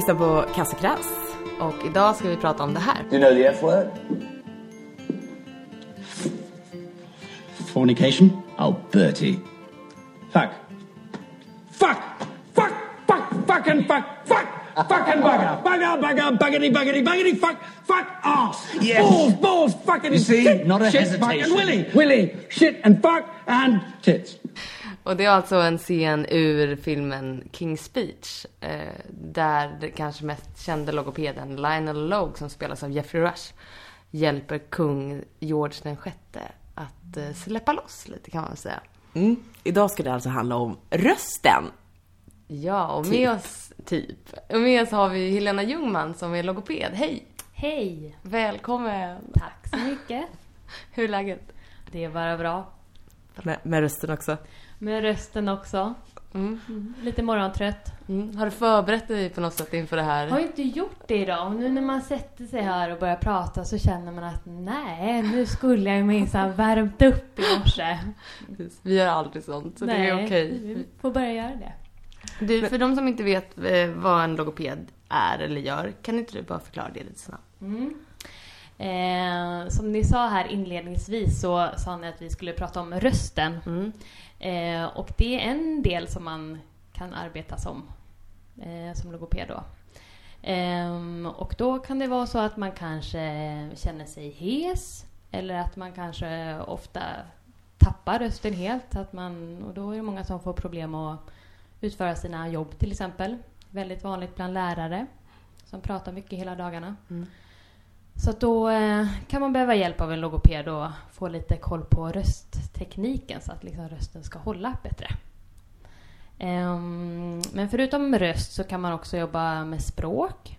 Du lyssnar på Kass och idag ska vi prata om det här. You know the F word? Fornication? Oh, Bertie. Fuck. Fuck! Fuck! Fuck! Fucking fuck! Fuck! Fucking bugger! Bugger! Bugger! Buggity! Buggity! Buggity! Fuck! Fuck! Ass! Yes. Balls! Balls! Fucking You see? shit! Not a shit, hesitation. Fucking willy! Willy! Shit and fuck and tits. Och det är alltså en scen ur filmen King's Speech. Eh, där det kanske mest kände logopeden Lionel Logue som spelas av Jeffrey Rush hjälper kung George den sjätte att eh, släppa loss lite kan man säga. Mm. Idag ska det alltså handla om rösten. Ja, och med Typ. oss, typ. Och med oss har vi Helena Ljungman som är logoped. Hej! Hej! Välkommen! Tack så mycket. Hur är läget? Det är bara bra. Med, med rösten också. Med rösten också. Mm. Mm, Lite morgontrött. Mm. Har du förberett dig på något sätt inför det här? Har ju inte gjort det idag. Och nu när man sätter sig här och börjar prata så känner man att nej, nu skulle jag minsann värmt upp i morse. Vi gör aldrig sånt, så det är okej. vi får börja göra det. Du, för de som inte vet eh, vad en logoped är eller gör, kan inte du bara förklara det lite snabbt? Mm. Eh, som ni sa här inledningsvis så sa ni att vi skulle prata om rösten. Mm. Eh, och det är en del som man kan arbeta som, eh, som logoped då. Eh, och då kan det vara så att man kanske känner sig hes eller att man kanske ofta tappar rösten helt. Att man, och då är det många som får problem att utföra sina jobb till exempel. Väldigt vanligt bland lärare som pratar mycket hela dagarna. Mm. Så att då eh, kan man behöva hjälp av en logoped och få lite koll på rösttekniken så att liksom rösten ska hålla bättre. Ehm, men förutom röst så kan man också jobba med språk.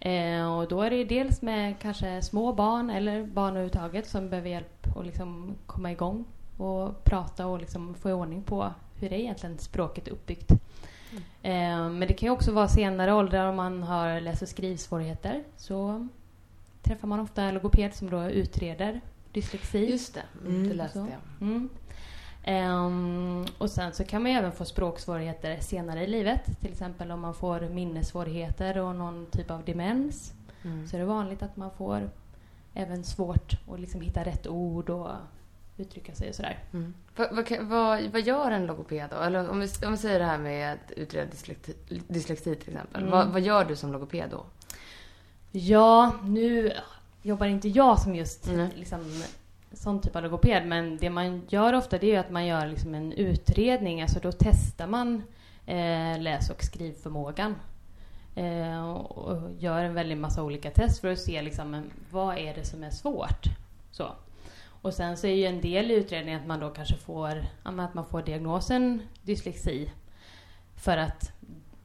Eh, och då är det dels med kanske små barn eller barn överhuvudtaget som behöver hjälp att liksom komma igång och prata och liksom få ordning på hur är egentligen språket uppbyggt. Eh, men det kan ju också vara senare åldrar om man har läs och skrivsvårigheter. Så träffar man ofta en logoped som då utreder dyslexi. Just det, mm, det läste jag. Mm. Ehm, och sen så kan man ju även få språksvårigheter senare i livet. Till exempel om man får minnessvårigheter och någon typ av demens. Mm. Så är det vanligt att man får även svårt att liksom hitta rätt ord och uttrycka sig och sådär. Mm. Vad, vad, vad, vad gör en logoped då? Eller om vi, om vi säger det här med att utreda dyslexi, dyslexi till exempel. Mm. Vad, vad gör du som logoped då? Ja, nu jobbar inte jag som just Nej. liksom, sån typ av logoped, men det man gör ofta det är att man gör liksom en utredning, alltså då testar man eh, läs och skrivförmågan. Eh, och, och gör en väldig massa olika test för att se liksom, vad är det som är svårt. Så. Och sen så är ju en del i utredningen att man då kanske får, att man får diagnosen dyslexi. För att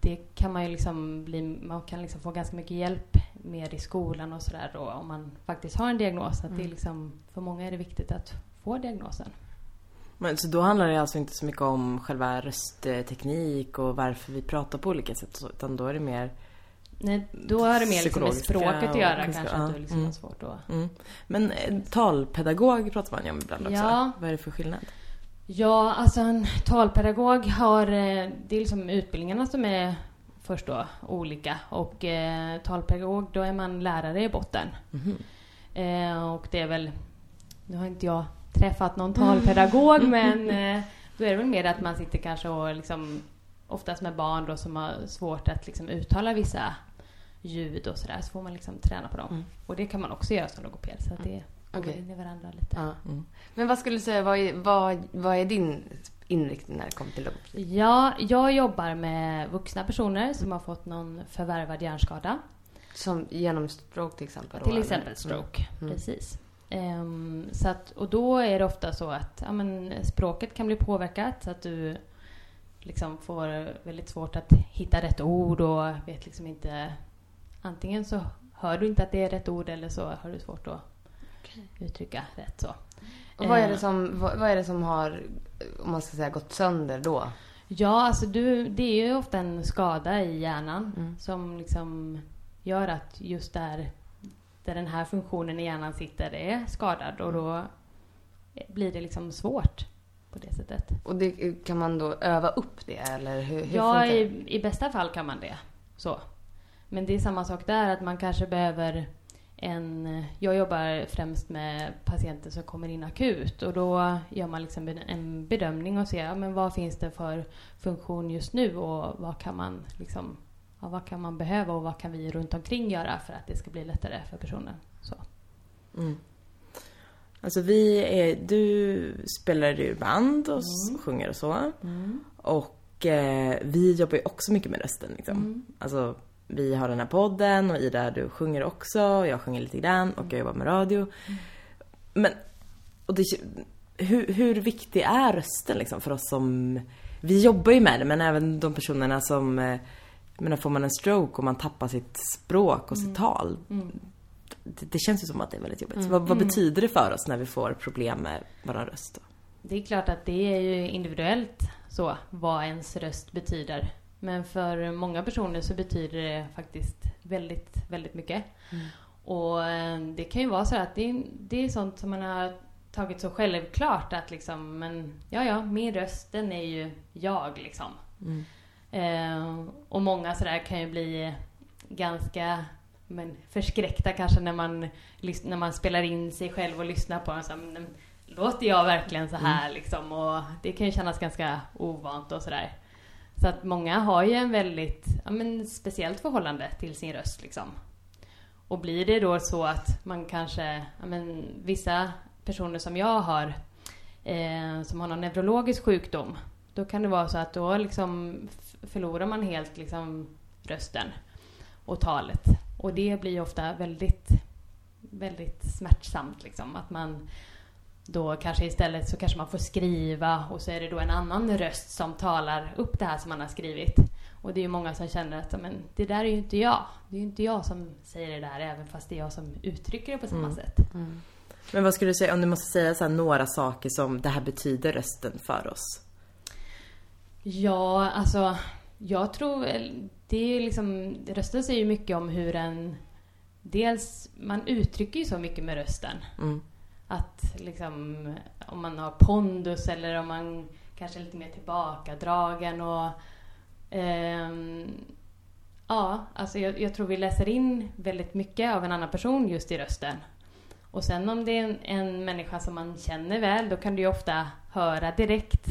det kan man ju liksom bli, man kan liksom få ganska mycket hjälp med i skolan och sådär då om man faktiskt har en diagnos. Att det är liksom, för många är det viktigt att få diagnosen. Men, så då handlar det alltså inte så mycket om själva röstteknik och varför vi pratar på olika sätt utan då är det mer... Nej, då har det mer liksom med språket att göra kanske, ja. att du liksom Mm. svårt att... Mm. Men eh, talpedagog pratar man ju om ibland också. Ja. Vad är det för skillnad? Ja, alltså en talpedagog har, eh, det är liksom utbildningarna som är först då olika och eh, talpedagog då är man lärare i botten. Mhm. Eh, och det är väl, nu har inte jag träffat någon talpedagog men eh, då är det väl mer att man sitter kanske och liksom oftast med barn då som har svårt att liksom uttala vissa ljud och sådär så får man liksom träna på dem. Mm. Och det kan man också göra som logoped så att det går Okej. in i varandra lite. Ja. Mm. Men vad skulle du säga, vad är, vad, vad är din inriktning när det kommer till logopedi? Ja, jag jobbar med vuxna personer som har fått någon förvärvad hjärnskada. Som genom stroke till exempel? då, Till eller? exempel stroke. Mm. Precis. Ehm, så att, och då är det ofta så att ja, men, språket kan bli påverkat så att du liksom får väldigt svårt att hitta rätt ord och vet liksom inte... Antingen så hör du inte att det är rätt ord eller så har du svårt att uttrycka rätt så. Och vad är, det Eh, som, vad, vad är det som har, om man ska säga, gått sönder då? Ja, alltså du, det är ju ofta en skada i hjärnan Mm. som liksom gör att just där, där den här funktionen i hjärnan sitter är skadad och då blir det liksom svårt på det sättet. Och det, kan man då öva upp det eller hur, hur Ja, i, i bästa fall kan man det. Så. men det är samma sak där, att man kanske behöver en... Jag jobbar främst med patienter som kommer in akut och då gör man liksom en bedömning och ser ja, men vad finns det för funktion just nu och vad kan man liksom ja, vad kan man behöva och vad kan vi runt omkring göra för att det ska bli lättare för personen. Så. Mm. Alltså vi är, du spelar ju band och mm. sjunger och så. Mm. Och eh, vi jobbar ju också mycket med rösten liksom. Mm. Alltså vi har den här podden och Ida du sjunger också, och jag sjunger lite grann och jag jobbar med radio. Men, och det, hur, hur viktig är rösten liksom för oss som, vi jobbar ju med det men även de personerna som, eh, menar får man en stroke och man tappar sitt språk och sitt tal. Det, det, känns ju som att det är väldigt jobbigt. Så vad, vad betyder det för oss när vi får problem med vår röst? Då? Det är klart att det är ju individuellt så, vad ens röst betyder. Men för många personer så betyder det faktiskt väldigt, väldigt mycket. Mm. Och eh, det kan ju vara så att det är, det är sånt som man har tagit så självklart att liksom, men ja, ja, min röst den är ju jag liksom. Mm. Eh, och många sådär kan ju bli ganska men, förskräckta kanske när man, när man spelar in sig själv och lyssnar på. Så, men, låter jag verkligen så här Mm. liksom? Och det kan ju kännas ganska ovant och sådär. Så att många har ju en väldigt ja, men, speciellt förhållande till sin röst liksom. Och blir det då så att man kanske, ja, men, vissa personer som jag har eh, som har någon neurologisk sjukdom, då kan det vara så att då liksom förlorar man helt liksom rösten och talet. Och det blir ofta väldigt, väldigt smärtsamt liksom. Att man då kanske istället så kanske man får skriva och så är det då en annan röst som talar upp det här som man har skrivit. Och det är ju många som känner att men, det där är ju inte jag. Det är ju inte jag som säger det där även fast det är jag som uttrycker det på samma Mm. sätt. Men vad skulle du säga, om du måste säga så några saker som det här betyder rösten för oss? Ja, alltså jag tror det är liksom, rösten säger ju mycket om hur en Dels, man uttrycker ju så mycket med rösten. Mm. Att liksom, om man har pondus eller om man kanske är lite mer tillbakadragen och ehm, Ja, alltså jag, jag tror vi läser in väldigt mycket av en annan person just i rösten. Och sen om det är en, en människa som man känner väl, då kan du ju ofta höra direkt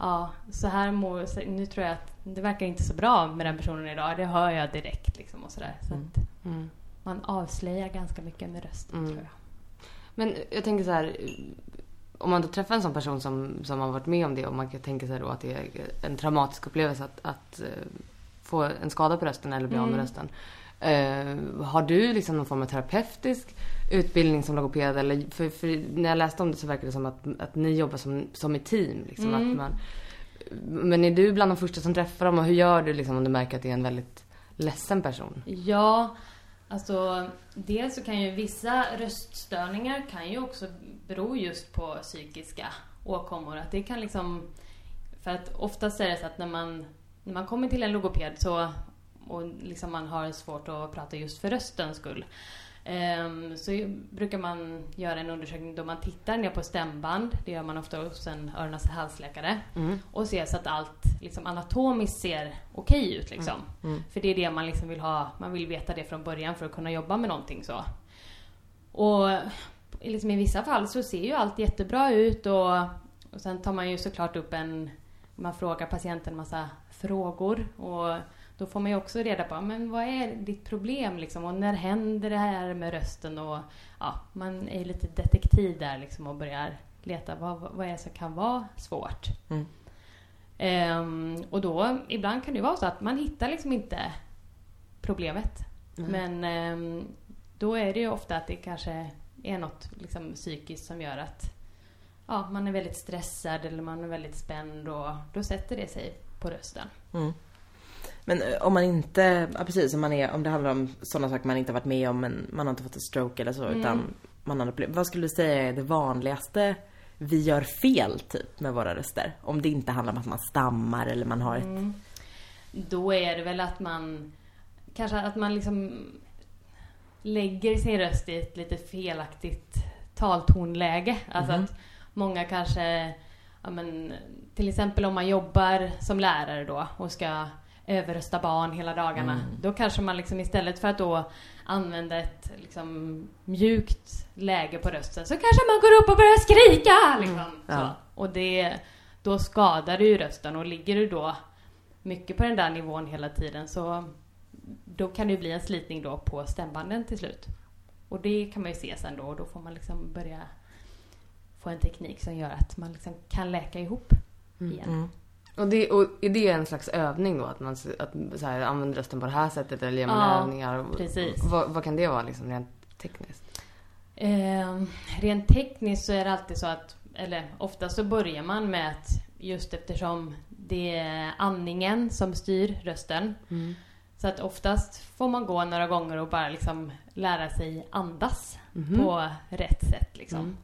Ja, så här mår, nu tror jag att det verkar inte så bra med den personen idag. Det hör jag direkt liksom och sådär. Så Mm. Mm. man avslöjar ganska mycket med rösten Mm. tror jag. Men jag tänker så här. Om man då träffar en sån person som, som har varit med om det och man kan tänka sig då att det är en traumatisk upplevelse att, att eh, få en skada på rösten eller bli av med Mm. rösten. Eh, har du liksom någon form av terapeutisk utbildning som logoped? Eller, för, för när jag läste om det så verkar det som att, att ni jobbar som, som ett team. Liksom, Mm. att man, men är du bland de första som träffar dem och hur gör du liksom, om du märker att det är en väldigt ledsen person? Ja, alltså dels så kan ju vissa röststörningar kan ju också bero just på psykiska åkommor. Att det kan liksom, för att oftast är det så att när man, när man kommer till en logoped så, och liksom man har svårt att prata just för röstens skull, så brukar man göra en undersökning då man tittar ner på stämband, det gör man ofta hos en öron och halsläkare, Mm. och ser så att allt liksom anatomiskt ser okej ut liksom. Mm. För det är det man liksom vill ha, man vill veta det från början för att kunna jobba med någonting så. Och liksom i vissa fall så ser ju allt jättebra ut och, och sen tar man ju såklart upp en, man frågar patienten en massa frågor och då får man ju också reda på, men vad är ditt problem liksom och när händer det här med rösten och ja, man är lite detektiv där liksom och börjar leta vad, vad är det som kan vara svårt. Mm. Ehm, och då, ibland kan det vara så att man hittar liksom inte problemet. Nej. Men ehm, då är det ju ofta att det kanske är något liksom, psykiskt som gör att ja, man är väldigt stressad eller man är väldigt spänd och då sätter det sig på rösten. Mm. Men eh, om man inte, ja precis, om, man är, om det handlar om sådana saker man inte har varit med om, men man har inte fått en stroke eller så, Mm. utan man har upplevt, vad skulle du säga är det vanligaste vi gör fel typ med våra röster? Om det inte handlar om att man stammar eller man har ett... Mm. Då är det väl att man kanske att man liksom lägger sin röst i ett lite felaktigt taltonläge. Alltså Mhm. att många kanske, ja men, till exempel om man jobbar som lärare då och ska överrösta barn hela dagarna. Då kanske man liksom istället för att då använda ett liksom mjukt läge på rösten så kanske man går upp och börjar skrika liksom. Ja. Och det, då skadar du ju rösten och ligger du då mycket på den där nivån hela tiden så då kan det ju bli en slitning då på stämbanden till slut. Och det kan man ju se sen då och då får man liksom börja få en teknik som gör att man liksom kan läka ihop igen. Mm. Och, det, och är det en slags övning då? Att man att, så här, använder rösten på det här sättet eller gör man Ja, övningar? Precis. Vad, vad kan det vara liksom rent tekniskt? Eh, rent tekniskt så är det alltid så att, eller ofta så börjar man med att just eftersom det är andningen som styr rösten. Så att oftast får man gå några gånger och bara liksom lära sig andas på rätt sätt liksom.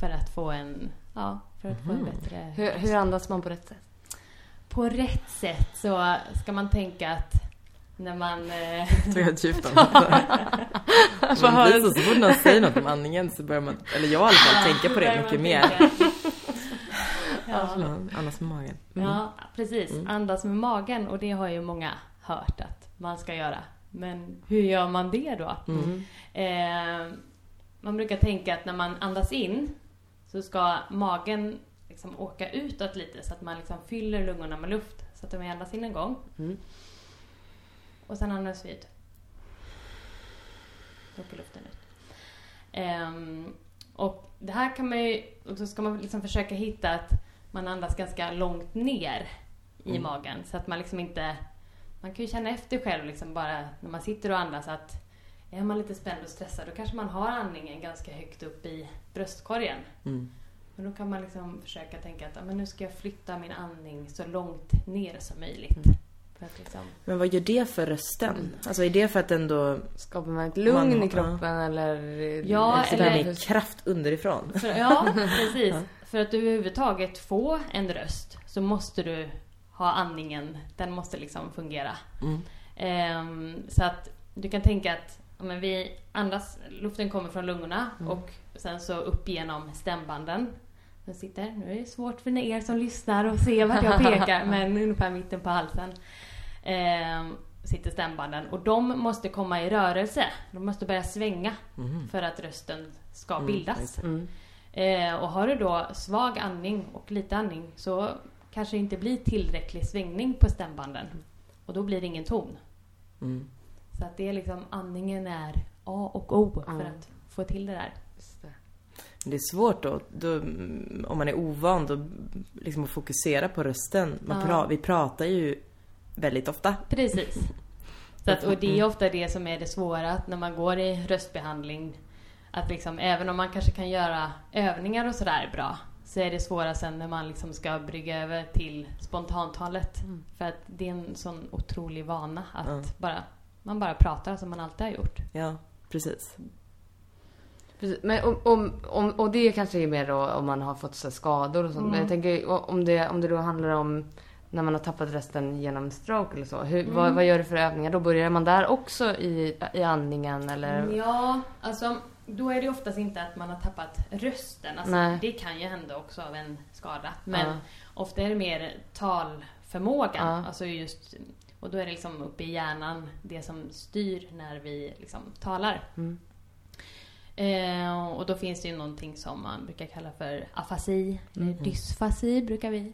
För att få en, ja, för att få en bättre Hur, hur andas man på rätt sätt? På rätt sätt så ska man tänka att när man... Eh, Ta ett djupt andetag. Så, så fort någon säger något om andningen så börjar man, eller jag i alla fall, tänka på det mycket mer. Ja. Ja, Andas med magen. Ja, precis. Andas med magen och det har ju många hört att man ska göra. Men hur gör man det då? Eh, man brukar tänka att när man andas in så ska magen liksom åka utåt lite så att man liksom fyller lungorna med luft. Så att vi andas in en gång. Mm. Och sen andas vi ut. Då åker luften ut. Ehm, och det här kan man ju, och då ska man liksom försöka hitta att man andas ganska långt ner i magen. Så att man liksom inte, man kan ju känna efter själv liksom bara när man sitter och andas att är man lite spänd och stressad då kanske man har andningen ganska högt upp i bröstkorgen. Mm. Men då kan man liksom försöka tänka att ja, men nu ska jag flytta min andning så långt ner som möjligt. För att liksom, Men vad gör det för rösten? Alltså är det för att ändå Skapar man ett lugn Man- i kroppen eller? Ja, så där eller- med kraft underifrån? För, ja, precis. För att du överhuvudtaget få en röst så måste du ha andningen, den måste liksom fungera. Mm. Ehm, så att du kan tänka att ja, men vi andas, luften kommer från lungorna och sen så upp genom stämbanden. Den sitter, nu är det svårt för er som lyssnar och se vart jag pekar, men ungefär mitten på halsen. Ehm, sitter stämbanden och de måste komma i rörelse. De måste börja svänga för att rösten ska bildas. Mm. Eh, och har du då svag andning och lite andning så kanske det inte blir tillräcklig svängning på stämbanden. Och då blir det ingen ton. Mm. Så att det är liksom, andningen är A och O för att få till det där. Det. Men Det är svårt då, då mm, om man är ovan då, liksom att fokusera på rösten. Man pra, vi pratar ju väldigt ofta. Precis. Så att, och det är ofta det som är det svåra att när man går i röstbehandling. Att liksom, även om man kanske kan göra övningar och sådär bra. Så är det svåra sen när man liksom ska brygga över till spontantalet. För att det är en sån otrolig vana att Ja. bara, man bara pratar som man alltid har gjort. Ja, precis. Precis. Men om, om, om, och det kanske är mer då om man har fått så skador och sånt. Men jag tänker o- om det, om det då handlar om när man har tappat rösten genom stroke eller så. Hur, vad, vad gör du för övningar då? Börjar man där också i, i andningen eller? Ja, alltså då är det oftast inte att man har tappat rösten. Alltså, Nej. det kan ju hända också av en skada. Men Ja. ofta är det mer talförmågan. Ja. Alltså just, och då är det liksom uppe i hjärnan det som styr när vi liksom talar. Mm. Eh, och då finns det ju någonting som man brukar kalla för afasi. Eller dysfasi brukar vi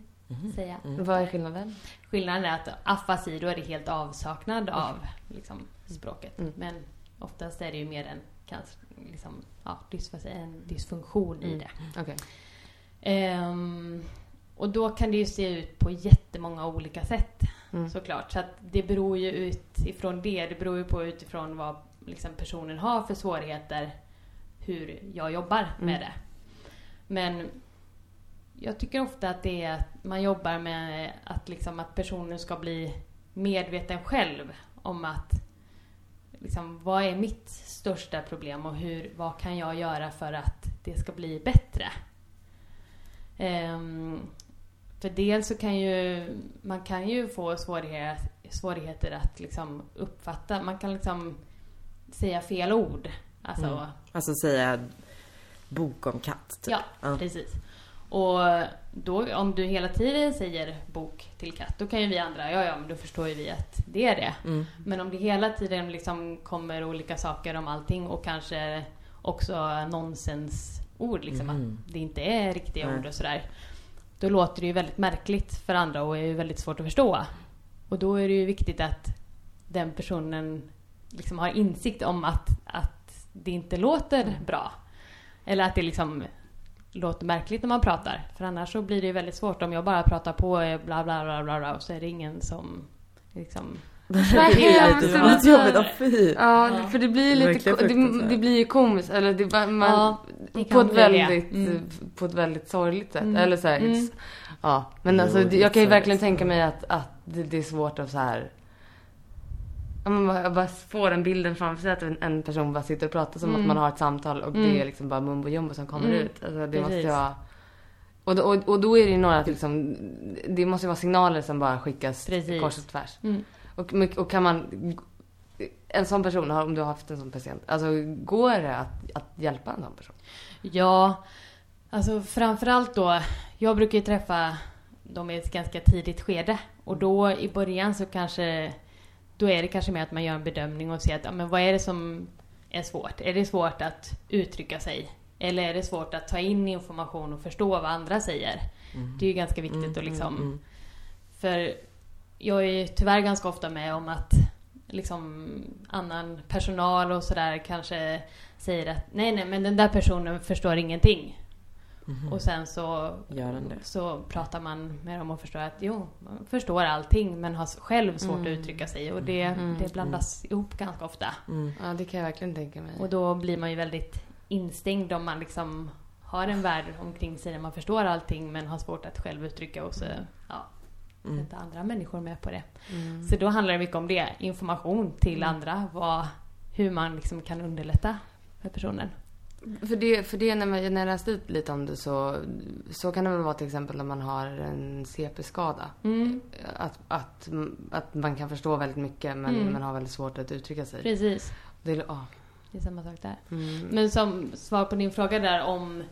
säga. Vad är skillnaden? Skillnaden är att afasi, då är det helt avsaknad av liksom, språket. Mm. Men oftast är det ju mer en, kanske, liksom, ja, dysfasi, en dysfunktion i det. Okej. Ehm, och då kan det ju se ut på jättemånga olika sätt Mm. såklart. Så att det beror ju utifrån det. Det beror ju på utifrån vad liksom, personen har för svårigheter. Hur jag jobbar med det. Men jag tycker ofta att det är att man jobbar med att, liksom, att personen ska bli medveten själv om att liksom, vad är mitt största problem och hur, vad kan jag göra för att det ska bli bättre? Ehm, för dels så kan ju man kan ju få svårigheter, svårigheter att liksom uppfatta, man kan liksom säga fel ord. Alltså, Alltså säga bok om katt, typ. Ja, Ja. precis. Och då, om du hela tiden säger bok till katt, då kan ju vi andra, ja ja men då förstår ju vi att det är det. Mm. Men om det hela tiden liksom kommer olika saker om allting och kanske också nonsensord, liksom Mhm. att det inte är riktiga Nej. ord och sådär. Då låter det ju väldigt märkligt för andra och är ju väldigt svårt att förstå. Och då är det ju viktigt att den personen liksom har insikt om att, att det inte låter bra. Eller att det liksom låter märkligt när man pratar. För annars så blir det ju väldigt svårt om jag bara pratar på eh, bla bla bla bla, bla och så är det ingen som liksom... Vad Det är hemskt lite det vad jobbigt, åh fy. Ja, för det blir lite, Verkligen ko- det, det blir ju komiskt, eller det, man, Ja, det på ett väldigt, Mm. på ett väldigt sorgligt sätt. Mm. Eller så här, Mm. ja. Men Jo, alltså, jag kan ju verkligen tänka mig att, att det, det är svårt att så här. Ja, men bara- bara får den bilden framför sig att en, en person bara sitter och pratar som Mm. att man har ett samtal och Mm. det är liksom bara mumbo jumbo som kommer Mm. ut. Alltså, det måste Precis. ju vara... Och då, och, och då är det ju några liksom, det måste ju vara signaler som bara skickas Precis. kors och tvärs. Mm. Och, och kan man, en sån person, om du har haft en sån patient, alltså går det att, att hjälpa en sån person? Ja, alltså framförallt då. Jag brukar ju träffa dem i ett ganska tidigt skede. Och då i början så kanske, då är det kanske mer att man gör en bedömning och ser att, ja, men vad är det som är svårt? Är det svårt att uttrycka sig? Eller är det svårt att ta in information och förstå vad andra säger? Det är ju ganska viktigt att liksom mm. För jag är tyvärr ganska ofta med om att liksom annan personal och sådär kanske säger att nej, nej, men den där personen förstår ingenting. Och sen så, Gör den det? så pratar man med dem och förstår att jo, man förstår allting men har själv svårt att uttrycka sig och det, det blandas ihop ganska ofta. Mm. Ja, det kan jag verkligen tänka mig. Och då blir man ju väldigt instängd om man liksom har en värld omkring sig där man förstår allting men har svårt att själv uttrycka och så ja, sätta andra människor med på det. Så då handlar det mycket om det, information till andra, vad, hur man liksom kan underlätta för personen. För det, för det när, man, när jag läste ut lite om det så, så kan det väl vara till exempel när man har en CP-skada. Mm, Att, att, att man kan förstå väldigt mycket men Mm. man har väldigt svårt att uttrycka sig. precis. Det, är- ja. Det är samma sak där. Mm. Men som svar på din fråga där om,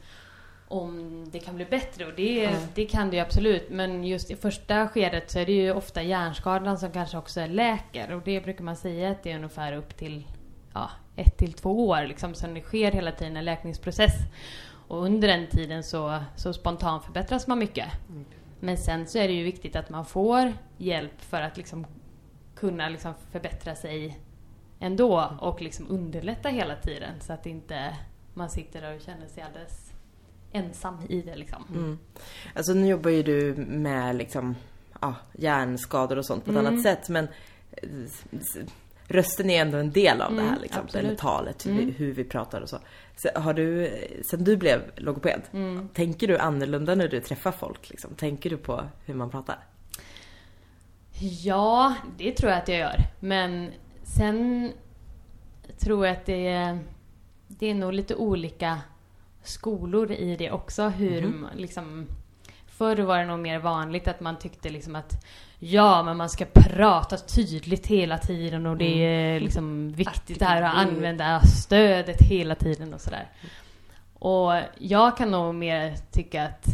om det kan bli bättre och det, Ja. det kan det ju absolut. Men just i första skedet så är det ju ofta hjärnskadan som kanske också läker och det brukar man säga att det är ungefär upp till ja, ett till två år liksom. Så det sker hela tiden en läkningsprocess. Och under den tiden så, så spontant förbättras man mycket. Men sen så är det ju viktigt att man får hjälp för att liksom kunna liksom förbättra sig ändå och liksom underlätta hela tiden så att inte man sitter där och känner sig alldeles ensam i det liksom. Mm. Alltså nu jobbar ju du med liksom, ja, hjärnskador och sånt på ett Mm. annat sätt men rösten är ändå en del av det här Mm, liksom. absolut. Eller talet, hur, Mm. vi, hur vi pratar och så. så. Har du, sen du blev logoped, Mm. tänker du annorlunda när du träffar folk liksom? Tänker du på hur man pratar? Ja, det tror jag att jag gör. Men sen tror jag att det är, det är nog lite olika skolor i det också. Hur man liksom... Förr var det nog mer vanligt att man tyckte liksom att ja, men man ska prata tydligt hela tiden och det är liksom viktigt här att använda stödet hela tiden och sådär. Och jag kan nog mer tycka att,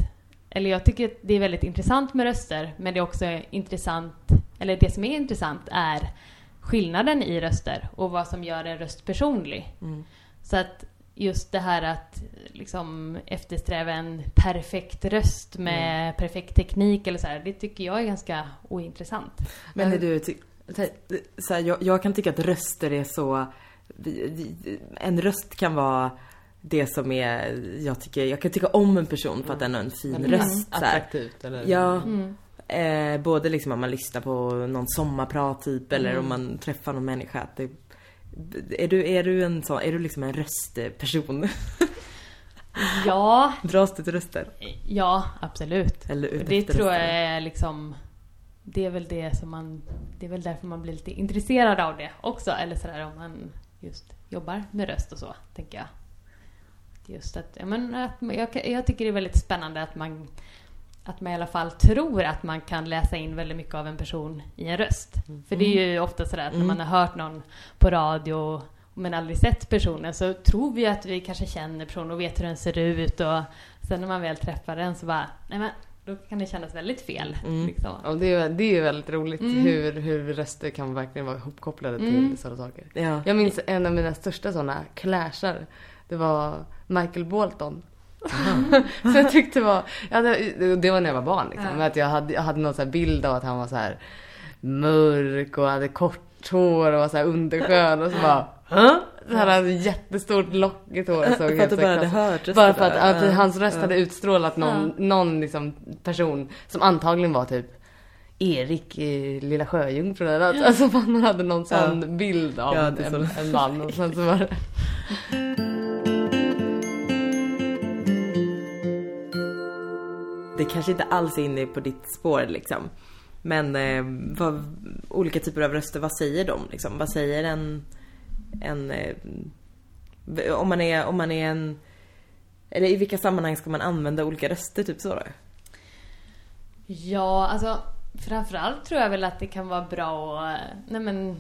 eller jag tycker att det är väldigt intressant med röster, men det är också intressant, eller det som är intressant är skillnaden i röster och vad som gör en röst personlig. Så att just det här att liksom eftersträva en perfekt röst med perfekt teknik eller så här, det tycker jag är ganska ointressant. Men är du, så här, jag, jag kan tycka att röster är så... En röst kan vara det som är, jag tycker, jag kan tycka om en person för att den har en fin röst. Så här. Attraktivt eller? Ja. Mm. Eh, både liksom om man lyssnar på någon sommarprat typ eller om man träffar någon människa. Att det, är, du, är du en sån, är du liksom en röstperson? Ja, Dras du till röster? ja absolut. Eller det tror jag är liksom Det är väl det som man Det är väl därför man blir lite intresserad av det också. Eller sådär om man just jobbar med röst och så, tänker jag. Just att, ja, men att jag, jag tycker det är väldigt spännande att man att man i alla fall tror att man kan läsa in väldigt mycket av en person i en röst. För det är ju ofta sådär att när man har hört någon på radio men aldrig sett personen så tror vi att vi kanske känner personen och vet hur den ser ut och sen när man väl träffar den så bara, nej men Då kan det kännas väldigt fel. Mm. Liksom. Och det, är, det är väldigt roligt hur, hur röster kan verkligen vara ihopkopplade till sådana saker. Ja. Jag minns en av mina största sådana clashar. Det var Michael Bolton. Så jag tyckte det var, ja, det, var när jag var barn liksom. Men att jag hade, jag hade någon så bild av att han var så här mörk och hade kort hår och var så här underskön och så bara Hä? Så han hade jättestort lockigt hår. och såg För att helt så bara hört Bara för att, Ja. hans röst hade utstrålat någon, någon liksom person som antagligen var typ Erik i Lilla Sjöjungfrun eller. Alltså man hade någon sån bild av en, en man och sen så var det Det kanske inte alls är inne på ditt spår liksom. Men eh, vad, olika typer av röster, vad säger de liksom? Vad säger en... en eh, om, man är, om man är en... Eller i vilka sammanhang ska man använda olika röster? Typ så då? Ja, alltså framförallt tror jag väl att det kan vara bra att nej men,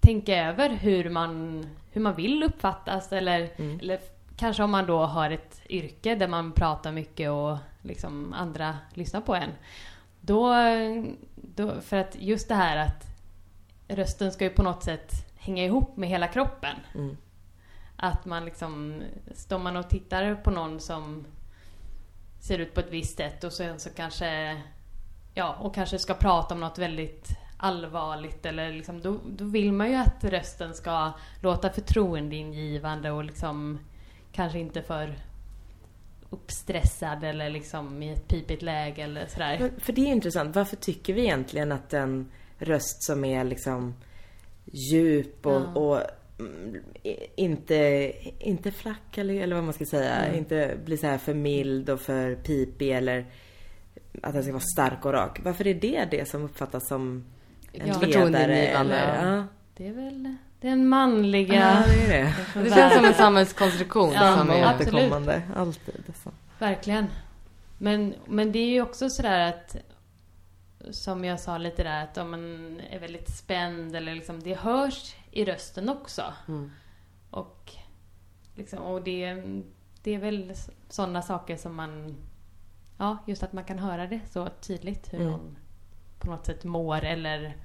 tänka över hur man, hur man vill uppfattas eller, eller kanske om man då har ett yrke där man pratar mycket och liksom andra lyssnar på en. Då, då, för att just det här att rösten ska ju på något sätt hänga ihop med hela kroppen. Mm. Att man liksom, står man och tittar på någon som ser ut på ett visst sätt och sen så kanske, ja, och kanske ska prata om något väldigt allvarligt eller liksom, då, då vill man ju att rösten ska låta förtroendeingivande och liksom kanske inte för uppstressad eller liksom i ett pipigt läge eller sådär. Men, för det är intressant. Varför tycker vi egentligen att en röst som är liksom djup och, Ja. och mm, inte, inte flack eller, eller vad man ska säga. Inte blir så här för mild och för pipig eller att den ska vara stark och rak. Varför är det det som uppfattas som en Ja. ledare? Eller, ja. Det är väl den manliga... ja, det är det. Det känns som en samhällskonstruktion Ja, som är... Återkommande. Alltid. Alltså. Verkligen. Men, men det är ju också sådär att som jag sa lite där att om man är väldigt spänd eller liksom det hörs i rösten också. Mm. Och liksom, och det, det är väl sådana saker som man Ja, just att man kan höra det så tydligt hur Mm. någon på något sätt mår eller,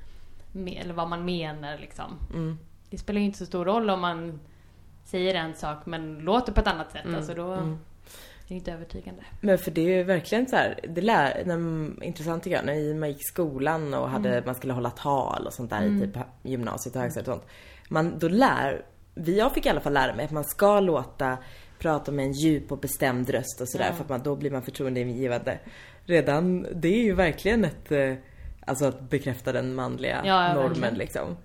eller vad man menar liksom. Mm. Det spelar ju inte så stor roll om man säger en sak men låter på ett annat sätt. Mm. Alltså då Mm. är det inte övertygande. Men för det är ju verkligen så här, det lär, när, intressant tycker jag, när man gick i skolan och hade, man skulle hålla tal och sånt där i typ gymnasiet och högstadiet och sånt. Man, då lär, vi, jag fick i alla fall lära mig att man ska låta prata med en djup och bestämd röst och sådär för att man, då blir man förtroendeingivande. Redan, det är ju verkligen ett, eh, alltså att bekräfta den manliga Ja, ja, normen verkligen. liksom.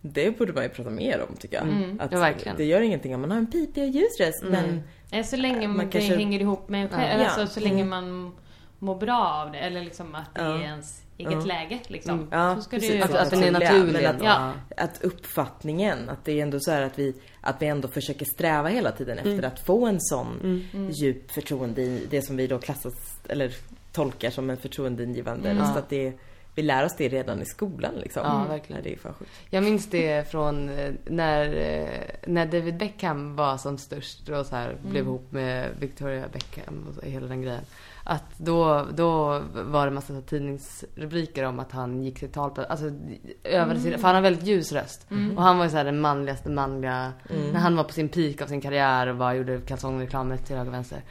Det borde man ju prata mer om tycker jag. Att Ja. Det gör ingenting om man har en pipig och ljus röst men Eh, Så länge Man man kanske- det hänger ihop med en själv. Alltså, så länge Mm. man mår bra av det. Eller liksom att det Ja. är ens eget Ja. läge. Liksom. Ja, så ska precis. det ju Att, vara. att den är naturlig. men att- ja. att uppfattningen, att det är ändå så här att vi, att vi ändå försöker sträva hela tiden efter att få en sån djup förtroende i det som vi då klassas, eller tolkar som en förtroendeingivande röst. Ja. Att det, vi lär oss det redan i skolan liksom. Ja, verkligen. Det är fan sjukt. Jag minns det från eh, när, eh, när David Beckham var som störst och så här blev ihop med Victoria Beckham och hela den grejen. Att då, då var det massa tidningsrubriker om att han gick till tal på, alltså övade sin, för han har väldigt ljus röst. Och han var ju så här den manligaste manliga, när han var på sin peak av sin karriär och bara gjorde kalsongreklamer till höger och vänster.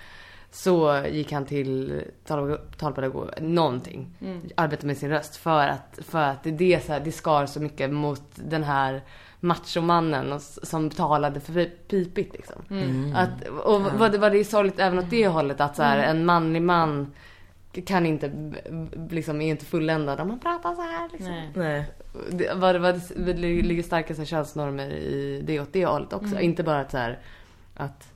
Så gick han till tal- talpedagog, någonting. Arbetade med sin röst för att, för att det, är så här, det skar så mycket mot den här machomannen och som talade för pipigt liksom. Att, och vad det var det sorgligt även åt det hållet att så här, en manlig man kan inte, liksom är inte fulländad om man pratar så här liksom. Nej. Nej. Det, vad, vad, det ligger starka så här, könsnormer i det åt det hållet också. Inte bara att så här, att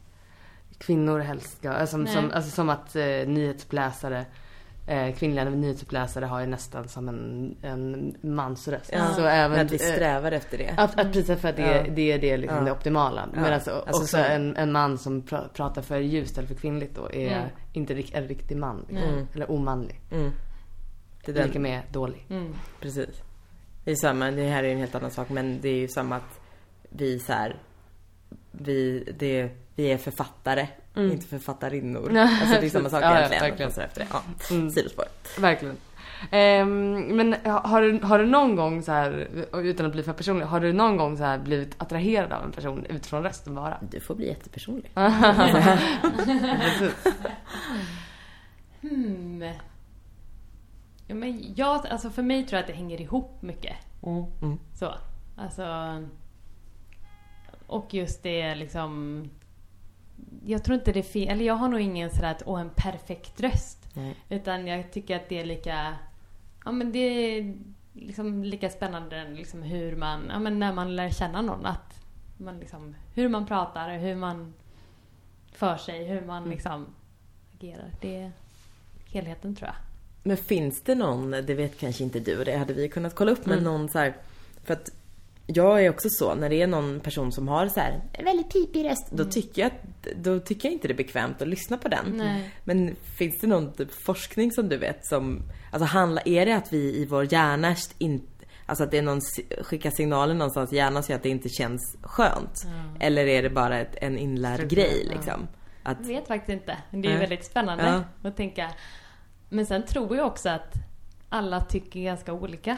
kvinnor helst ska, alltså, som, som, alltså som att eh, nyhetsuppläsare eh, kvinnliga nyhetsuppläsare har ju nästan som en, en mansröst. Ja. Så även, Men att vi eh, strävar efter det. att, att precis för att det, Ja. det är det, liksom Ja. det optimala. Ja. Men alltså, Alltså också så- en, en man som pra, pratar för ljust eller för kvinnligt då är Mm. inte rik- en riktig man. Liksom. Mm. Eller omanlig. Mm. Det är Lika med dålig. Mm. precis. Det är samma, det här är en helt annan sak men det är ju samma att vi så här, vi, det, vi är författare, inte författarinnor. Alltså det är samma sak Mm. Ja, ja, egentligen. verkligen. Och så efter det. Ja, Mm. sidospår. Verkligen. Ehm, men har du, har du någon gång så här, utan att bli för personlig, har du någon gång så här blivit attraherad av en person utifrån rösten bara? Du får bli jättepersonlig. Hmm. Ja, men jag, alltså för mig tror jag att det hänger ihop mycket. Mm. Så. Alltså... Och just det liksom... Jag tror inte det finns... Eller jag har nog ingen sådär att åh en perfekt röst. Nej. Utan jag tycker att det är lika... Ja men det är liksom lika spännande liksom hur man... Ja men när man lär känna någon att man liksom... Hur man pratar, hur man för sig, hur man liksom agerar. Det är helheten tror jag. Men finns det någon, det vet kanske inte du och det hade vi kunnat kolla upp, men någon så här, för att jag är också så, när det är någon person som har så här en väldigt pipig röst, då tycker jag då tycker jag inte det är bekvämt att lyssna på den. Nej. Men finns det någon typ forskning som du vet som, alltså handla, är det att vi i vår hjärna inte Alltså att det är någon, skickar signaler någonstans i hjärnan så att det inte känns skönt. Eller är det bara ett, en inlärd Struktur, grej ja. liksom? Att, Jag vet faktiskt inte. Det är Nej. väldigt spännande Ja. att tänka. Men sen tror jag också att alla tycker ganska olika.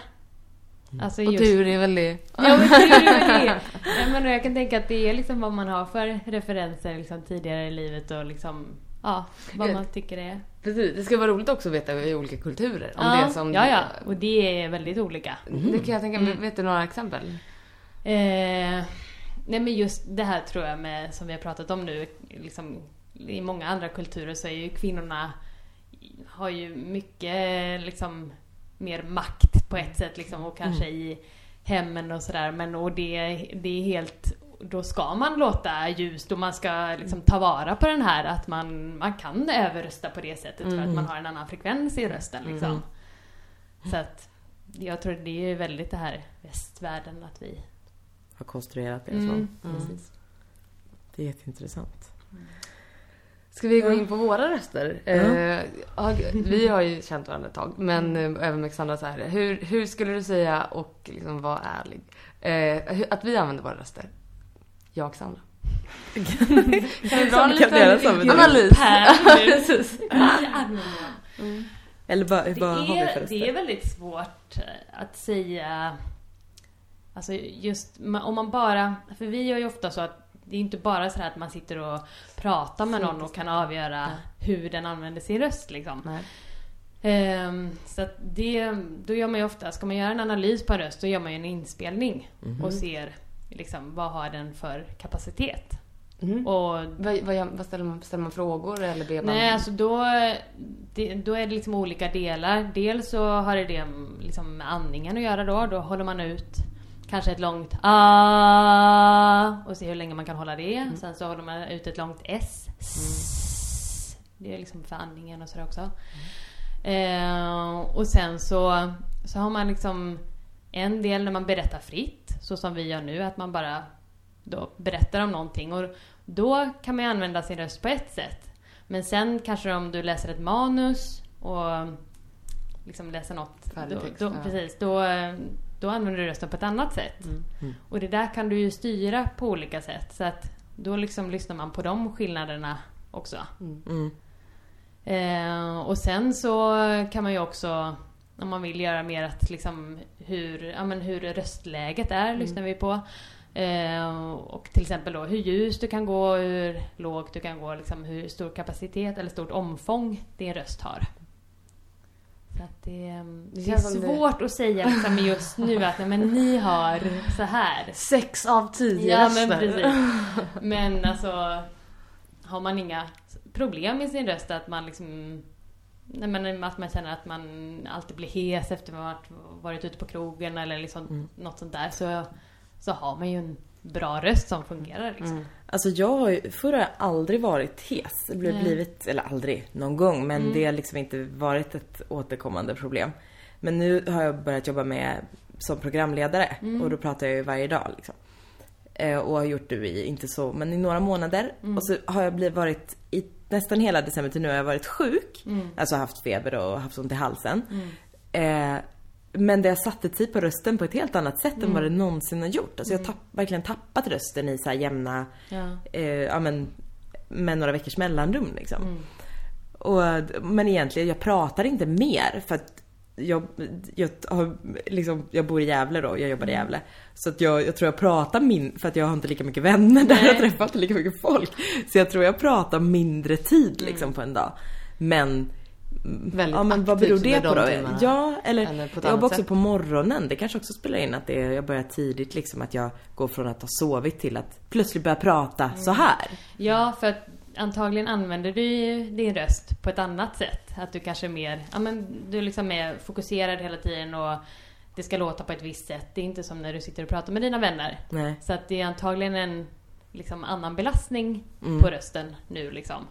Alltså Och just... tur är väl det. Ja men det är ju det. Jag, kan tänka att det är liksom vad man har för referenser liksom tidigare i livet och liksom Ja, vad man tycker är. Precis, det ska vara roligt också att veta i olika kulturer. Om ja, det som ja, ja. Och det är väldigt olika. Det kan jag tänka mig. Vet du några exempel? Eh, nej men just det här tror jag med, som vi har pratat om nu, liksom, i många andra kulturer så är ju kvinnorna har ju mycket liksom mer makt på ett sätt liksom och kanske i hemmen och sådär men och det, det är helt då ska man låta ljust och man ska liksom ta vara på den här att man, man kan överrösta på det sättet för att man har en annan frekvens i rösten liksom. Så att jag tror det är väldigt det här västvärlden att vi har konstruerat det Mm, så. precis. Det är jätteintressant. Ska vi gå in på våra röster? Eh, ja, vi har ju känt varandra ett tag, men eh, även med Xandra så här. Hur, hur skulle du säga, och liksom vara ärlig, eh, att vi använder våra röster? Jag och Xandra. kan du dra en liten en analys? Precis. Eller vad, har vi för är, röster? det är väldigt svårt eh, att säga Alltså just om man bara, för vi gör ju ofta så att det är inte bara så här att man sitter och pratar med någon och kan avgöra hur den använder sin röst liksom. Nej. Ehm, så att det, då gör man ju ofta, ska man göra en analys på en röst då gör man ju en inspelning och ser liksom vad har den för kapacitet. Mhm. Och Vad, vad, vad ställer, man, ställer man frågor eller ber man? Nej, alltså då, det, då är det liksom olika delar. Dels så har det det liksom med andningen att göra då. Då håller man ut kanske ett långt ah och ser hur länge man kan hålla det. Sen så håller man ut ett långt s. S. Det är liksom för andningen och sådär också. Eh, och sen så, så har man liksom en del när man berättar fritt, så som vi gör nu, att man bara då berättar om någonting. Och då kan man ju använda sin röst på ett sätt. Men sen kanske om du läser ett manus och liksom läser något. Färdig då, text, då, ja. Precis, då, då använder du rösten på ett annat sätt. Mm. Och det där kan du ju styra på olika sätt. Så att då liksom lyssnar man på de skillnaderna också. Mm. Eh, och sen så kan man ju också, om man vill göra mer att liksom hur, ja, men hur röstläget är, lyssnar vi på. Eh, och till exempel då hur ljust du kan gå, hur lågt du kan gå, liksom hur stor kapacitet eller stort omfång din röst har. Så att det, det är känns som det- svårt att säga liksom just nu att nej, men ni har så här. Sex av tio Ja men precis. Men alltså har man inga problem med sin röst att man liksom Nej men att man känner att man alltid blir hes efter man har varit ute på krogen eller liksom något sånt där så, så har man ju en bra röst som fungerar liksom. Alltså jag har ju, förr har jag aldrig varit hes. Det blev blivit, eller aldrig, någon gång. Men det har liksom inte varit ett återkommande problem. Men nu har jag börjat jobba med som programledare och då pratar jag ju varje dag liksom. Eh, och har gjort det i, inte så, men i några månader. Och så har jag blivit, varit i nästan hela december till nu har jag varit sjuk. Alltså haft feber och haft ont i halsen. Eh, men det har satt tid på rösten på ett helt annat sätt än vad det någonsin har gjort. Alltså jag har tapp, verkligen tappat rösten i så här jämna Ja. eh, ja, men, med några veckors mellanrum liksom. Mm. Och, men egentligen, jag pratar inte mer för att jag, jag, har, liksom, jag bor i Gävle då, jag jobbar i Gävle. Så att jag, jag tror jag pratar min för att jag har inte lika mycket vänner där, Nej. jag träffar inte lika mycket folk. Så jag tror jag pratar mindre tid liksom Mm. på en dag. Men Väldigt Ja men vad beror det på då? timmarna. Ja, eller, Eller jag jobbar också sätt. på morgonen. Det kanske också spelar in att det, jag börjar tidigt liksom att jag går från att ha sovit till att plötsligt börja prata Mm. så här. Ja, för att antagligen använder du ju din röst på ett annat sätt. Att du kanske är mer, ja men du är liksom mer fokuserad hela tiden och det ska låta på ett visst sätt. Det är inte som när du sitter och pratar med dina vänner. Nej. Så att det är antagligen en liksom annan belastning Mm. på rösten nu liksom.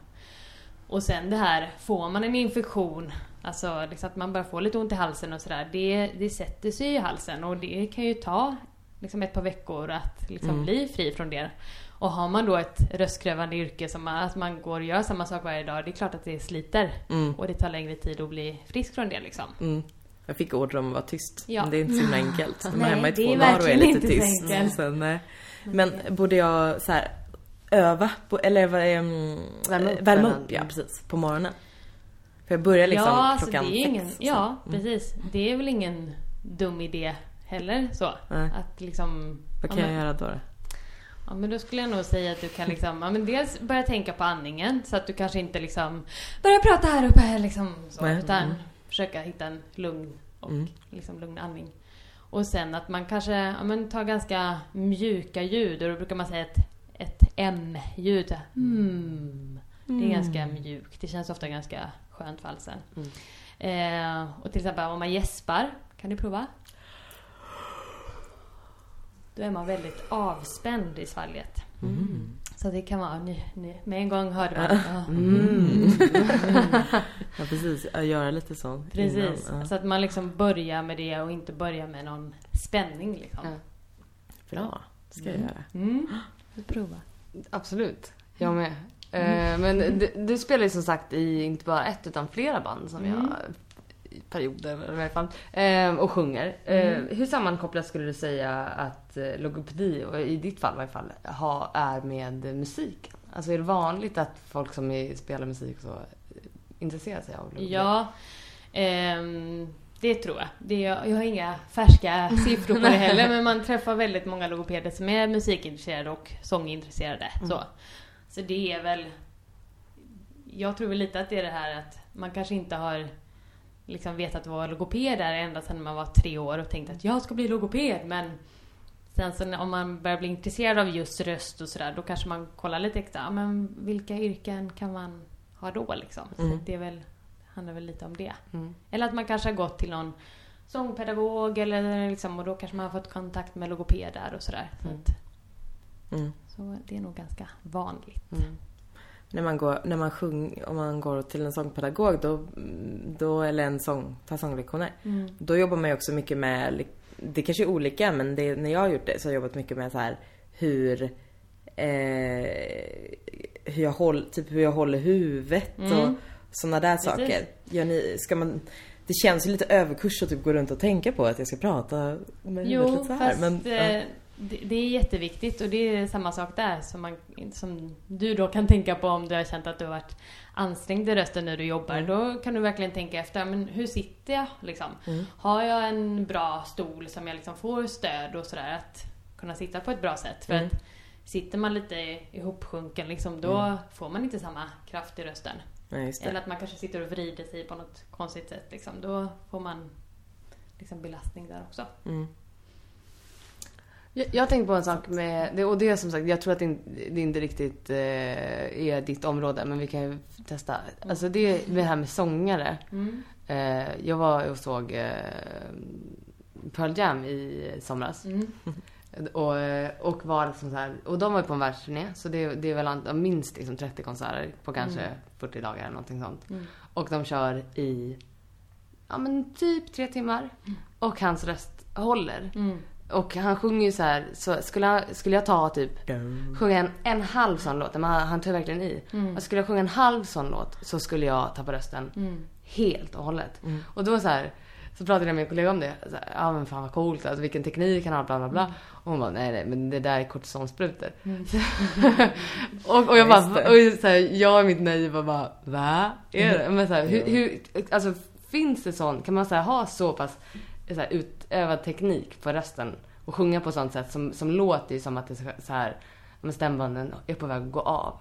Och sen det här, får man en infektion, alltså liksom att man börjar få lite ont i halsen och sådär. Det, det sätter sig i halsen och det kan ju ta liksom ett par veckor att liksom Mm. bli fri från det. Och har man då ett röstkrävande yrke som man, att man går och gör samma sak varje dag, det är klart att det sliter. Mm. Och det tar längre tid att bli frisk från det liksom. Mm. Jag fick order om att vara tyst. Ja. Det är inte så himla enkelt. Man är hemma i två dagar och är lite tyst. nej. Men borde jag så här öva, på, eller mm, Värma upp värma upp ja, precis, på morgonen? För jag börjar liksom ja, alltså klockan det är ingen, sex. Ja, precis. Det är väl ingen dum idé heller så. Nej. Att liksom... Vad ja, kan jag men, göra då? då? Ja men då skulle jag nog säga att du kan liksom, ja men dels börja tänka på andningen så att du kanske inte liksom börjar prata här uppe här liksom så, Nej. utan Mm. försöka hitta en lugn och Mm. liksom lugn andning. Och sen att man kanske, ja men tar ganska mjuka ljud och då brukar man säga ett, ett M-ljud. Mm. Det är ganska mjukt. Det känns ofta ganska skönt för halsen. Eh, och till exempel om man gäspar, kan du prova? Då är man väldigt avspänd i svalget. Så det kan vara, nu, nu, med en gång hörde man. Ja. Mm. Ja precis, jag göra lite så. Precis. innan, ja. Så att man liksom börjar med det och inte börjar med någon spänning liksom. Ja. Bra, det ska jag göra. Mm. Du prova. Absolut. Jag med. Eh, men du, du spelar ju som sagt i inte bara ett utan flera band som jag i perioder i alla fall. Eh, och sjunger. Eh, hur sammankopplat skulle du säga att eh, logopedi, och i ditt fall i varje fall, ha, är med musiken? Alltså är det vanligt att folk som spelar musik så intresserar sig av logopedi? Ja, ehm, det tror jag. Det är, jag har inga färska siffror på det heller, men man träffar väldigt många logopeder som är musikintresserade och sångintresserade. Så. så det är väl... Jag tror väl lite att det är det här att man kanske inte har liksom vetat vad logoped är ända sedan man var tre år och tänkt att jag ska bli logoped, men Sen så om man börjar bli intresserad av just röst och sådär, då kanske man kollar lite extra. Men vilka yrken kan man ha då liksom? Så det är väl, handlar väl lite om det. Mm. Eller att man kanske har gått till någon sångpedagog eller liksom, och då kanske man har fått kontakt med logoped där och sådär. Så, att, Mm. så det är nog ganska vanligt. Mm. När man går, när man sjung, om man går till en sångpedagog då, då eller en sång, tar sånglektioner. Då jobbar man ju också mycket med, det kanske är olika men det, när jag har gjort det så har jag jobbat mycket med så här hur eh, hur jag håller, typ hur jag håller huvudet och sådana där Precis. saker. Gör ni, ska man, det känns ju lite överkurs att typ gå runt och tänka på att jag ska prata med huvudet Jo, lite så här. fast Men, ja. eh, det, det är jätteviktigt och det är samma sak där som, man, som du då kan tänka på om du har känt att du har varit ansträngd i rösten när du jobbar. Mm. Då kan du verkligen tänka efter, men hur sitter jag liksom? Mm. Har jag en bra stol som jag liksom får stöd och sådär att kunna sitta på ett bra sätt? För Mm. att sitter man lite ihopsjunken liksom, då får man inte samma kraft i rösten. Nej, just det. Eller att man kanske sitter och vrider sig på något konstigt sätt liksom. Då får man liksom belastning där också. Mm. Jag, jag tänkte på en sak med, det, och det är som sagt, jag tror att det, in- det inte riktigt eh, är ditt område, men vi kan ju testa. Alltså det är det här med sångare. Mm. Eh, jag var och såg eh, Pearl Jam i somras. Mm. Och, och var liksom så här, och de var ju på en världsturné, så det, det är väl minst liksom 30 konserter på kanske 40 dagar eller någonting sånt. Mm. Och de kör i, ja men typ tre timmar. Och hans röst håller. Mm. Och han sjunger ju så här, så skulle, han, skulle jag ta typ, sjunga en, en halv sån låt, men han, han tar verkligen i. Och skulle jag sjunga en halv sån låt så skulle jag tappa rösten Mm. helt och hållet. Och då så här, Så pratade jag med en kollega om det. Ja men fan vad coolt, alltså vilken teknik han har, bla bla bla. Och hon bara, nej nej men det där är kortisonsprutor. och, och jag bara, och så här, jag i mitt var bara, va? Är det? Men så här, hur, hur, alltså finns det sån, kan man så här, ha så pass så här, utövad teknik på rösten och sjunga på sånt sätt som, som låter som att det är så här, stämbanden är på väg att gå av.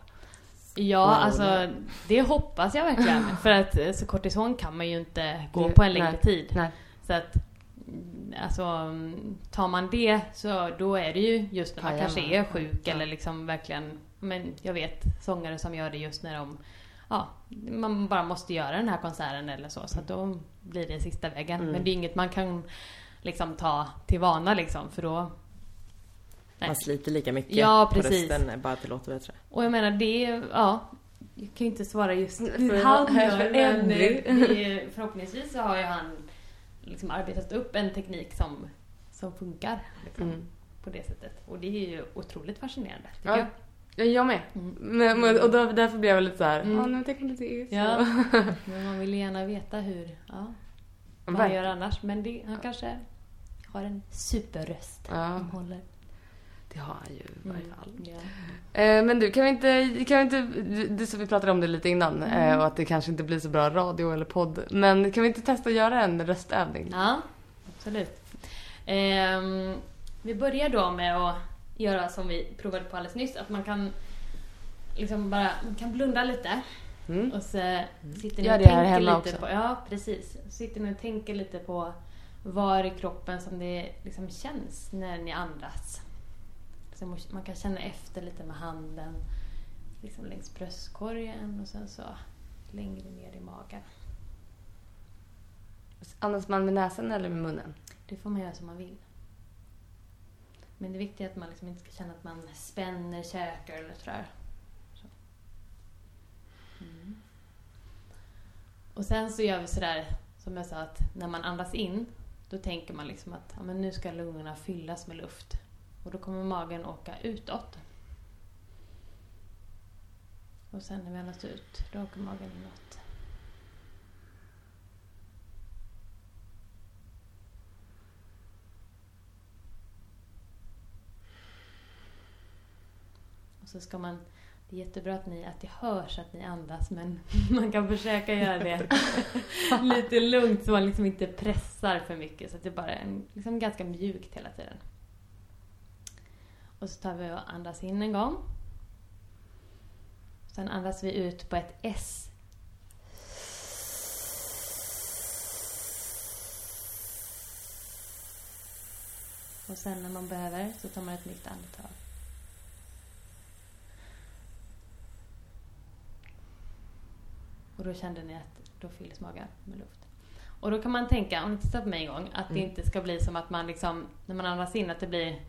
Ja, Wow. alltså det hoppas jag verkligen. För att eh, så kortison kan man ju inte gå på en längre nej, tid. Nej. Så att mm, alltså tar man det så då är det ju just när man Pajar kanske är sjuk Ja. eller liksom verkligen Men jag vet sångare som gör det just när de Ja, man bara måste göra den här konserten eller så. Så att då blir det sista vägen. Mm. Men det är inget man kan liksom ta till vana liksom för då Nej. Man sliter lika mycket Ja, på precis. rösten, bara att det låter bättre. Och jag menar det, ja. Jag kan ju inte svara just För hur han gör för men det, förhoppningsvis så har ju han liksom arbetat upp en teknik som, som funkar liksom, Mm. på det sättet. Och det är ju otroligt fascinerande tycker Ja. jag. Ja, jag med. Mm. Men, men, och då, därför blev jag lite så här, Mm. ja nu tänker jag lite så. Ja. Men man vill gärna veta hur, ja, vad han gör annars. Men det, han kanske har en superröst Ja. som håller. Det har han ju i varje fall. Ja. Eh, men du, kan vi inte, kan vi inte, det så vi pratade om det lite innan eh, och att det kanske inte blir så bra radio eller podd. Men kan vi inte testa att göra en röstövning? Ja, absolut. Ehm, vi börjar då med att göra som vi provade på alldeles nyss, att man kan liksom bara man kan blunda lite Mm. och så sitter ni och tänker lite också. på, ja precis, sitter ni och tänker lite på var i kroppen som det liksom känns när ni andas. Så man kan känna efter lite med handen liksom längs bröstkorgen och sen så längre ner i magen. Andas man med näsan eller med munnen? Det får man göra som man vill. Men det viktiga är att man liksom inte ska känna att man spänner käkar eller sådär. Så. Mm. Och sen så gör vi sådär, som jag sa, att när man andas in, då tänker man liksom att ja, men nu ska lungorna fyllas med luft. Och då kommer magen åka utåt. Och sen när vi andas ut, då åker magen inåt. Och så ska man... Det är jättebra att, ni, att det hörs att ni andas men man kan försöka göra det lite lugnt så man liksom inte pressar för mycket så att det bara är en, liksom ganska mjukt hela tiden. Och så tar vi och andas in en gång. Sen andas vi ut på ett S. Och sen när man behöver så tar man ett nytt andetag. Och då kände ni att då fylls magen med luft. Och då kan man tänka, om ni tittar på mig en gång, att det inte ska bli som att man liksom, när man andas in, att det blir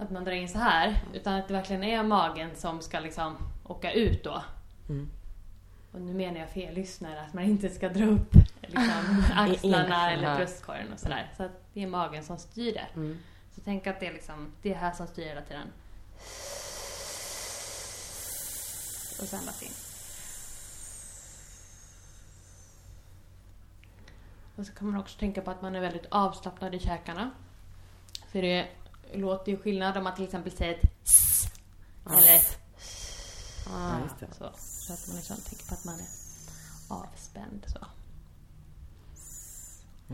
att man drar in så här. Utan att det verkligen är magen som ska liksom åka ut då. Mm. Och nu menar jag för er lyssnare att man inte ska dra upp liksom, axlarna eller bröstkorgen och sådär. Så att det är magen som styr det. Mm. Så tänk att det är liksom, det är här som styr hela tiden. Och sen andas in. Och så kan man också tänka på att man är väldigt avslappnad i käkarna. För det låter ju skillnad om man till exempel säger ett s eller ett Ah. Ja, så. Så att man liksom tänker på att man är avspänd så.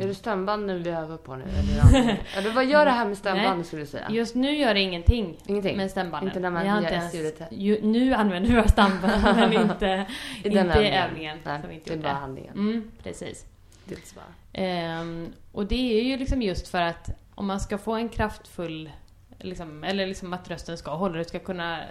Är det stämband nu vi övar på nu? Eller, eller vad gör det här med stämband Nej. skulle du säga? Just nu gör det ingenting, Ingenting? med stämbanden. Inte när man gör ens- ju, Nu använder vi våra stämband men inte, I inte övningen. Nej, som vi inte det är bara handlingen. Mm, precis. Det är inte så bara. Ehm, och det är ju liksom just för att om man ska få en kraftfull, liksom, eller liksom att rösten ska hålla, du ska kunna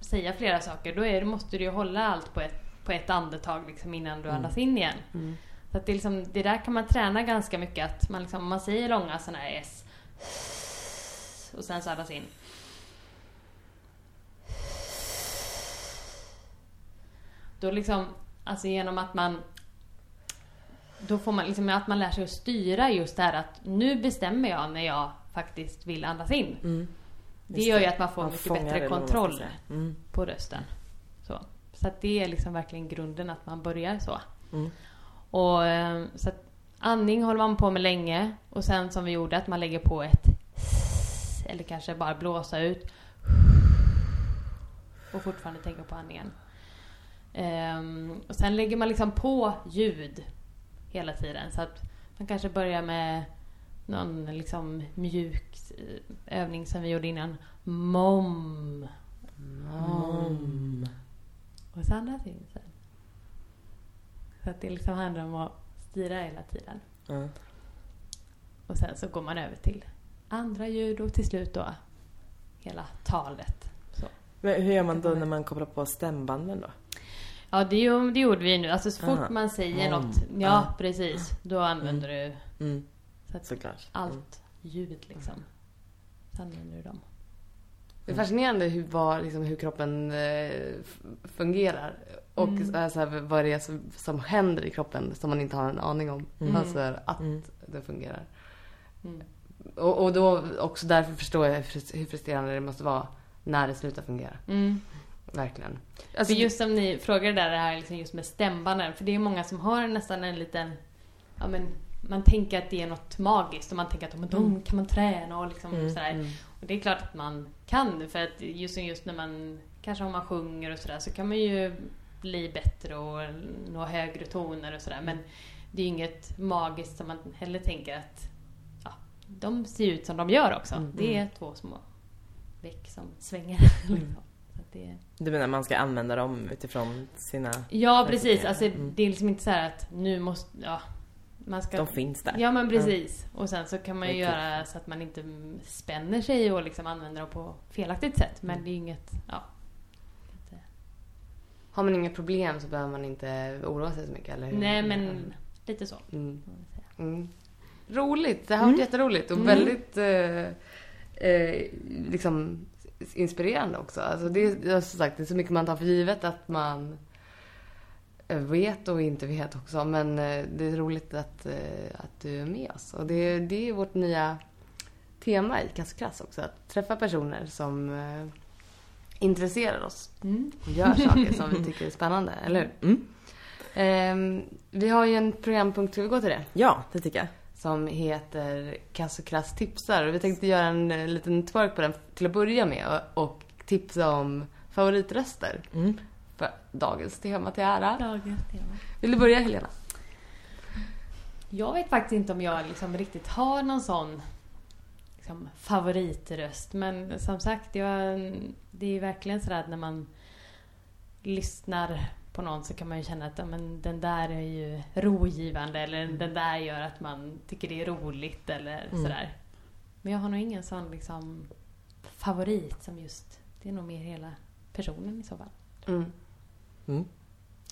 säga flera saker, då är måste du ju hålla allt på ett, på ett andetag liksom innan du andas in igen. Mm. Så att det, liksom, det där kan man träna ganska mycket, att man, liksom, man säger långa sådana här S och sen så andas in. Då liksom, alltså genom att man då får man liksom att man lär sig att styra just det här att nu bestämmer jag när jag faktiskt vill andas in. Mm. Det gör ju att man får Man mycket bättre kontroll. Mm. på rösten. Så, så att det är liksom verkligen grunden att man börjar så. Mm. Och eh, så att andning håller man på med länge och sen som vi gjorde att man lägger på ett eller kanske bara blåsa ut och fortfarande tänka på andningen. Ehm, och sen lägger man liksom på ljud hela tiden så att man kanske börjar med någon liksom mjuk övning som vi gjorde innan. Mom. Mm. Och så andas in sen. Så att det liksom handlar om att styra hela tiden. Ja. Och sen så går man över till andra ljud och till slut då hela talet. Så. Men hur gör man då när man kopplar på stämbanden då? Ja, det, ju- det gjorde vi nu. Alltså så fort Aha. man säger Mm. något, ja Ah. precis, då använder du Mm, så att såklart. allt ljud liksom. Så använder du dem. Det är fascinerande hur, vad, liksom, hur kroppen eh, fungerar. Och Mm. så här, vad det är som, som händer i kroppen som man inte har en aning om. Mm. Alltså att Mm. det fungerar. Mm. Och, och då också därför förstår jag hur frustrerande det måste vara när det slutar fungera. Mm. Verkligen. Alltså, just som ni frågade där, det här liksom just med stämbanden. För det är många som har nästan en liten... Ja men, man tänker att det är något magiskt och man tänker att men de kan man träna och liksom Mm, sådär. mm. Och det är klart att man kan för att just, just när man kanske om man sjunger och sådär så kan man ju bli bättre och nå högre toner och sådär. Men det är ju inget magiskt som man heller tänker att ja, de ser ut som de gör också. Mm. Det är två små veck som svänger. liksom. Det, Du menar man ska använda dem utifrån sina... Ja precis, alltså Mm. det är liksom inte så här att nu måste, ja. Man ska... De finns där. Ja men precis. Och sen så kan man ju kul. göra så att man inte spänner sig och liksom använder dem på felaktigt sätt. Men Mm. det är ju inget, ja. Har man inga problem så behöver man inte oroa sig så mycket, eller hur? Nej men lite så. Mm. Mm. Roligt, det har varit Mm. jätteroligt och Mm. väldigt eh, eh, liksom inspirerande också. Alltså det, är- som sagt, det är så mycket man tar för givet att man eh, vet och inte vet också. Men eh, det är roligt att, eh, att du är med oss. Och det, det är vårt nya tema i Kassokrass också. Att träffa personer som intresserar oss Mm. och gör saker som vi tycker är spännande, eller hur? Mm. Ehm, vi har ju en programpunkt, ska vi gå till det? Ja, det tycker jag. Som heter Kass och Krass tipsar. Och vi tänkte göra en eh, liten twerk på den till att börja med och, tipsa om favoritröster Mm. för dagens tema till ära. Dagens tema. Vill du börja Helena? Jag vet faktiskt inte om jag liksom riktigt har någon sån liksom, favoritröst. Men som sagt, jag, det är verkligen sådär att när man lyssnar på någon så kan man ju känna att ja, men, den där är ju rogivande eller den där gör att man tycker det är roligt eller Mm. sådär. Men jag har nog ingen sån liksom favorit som just, det är nog mer hela personen i så fall. Mm. Mm.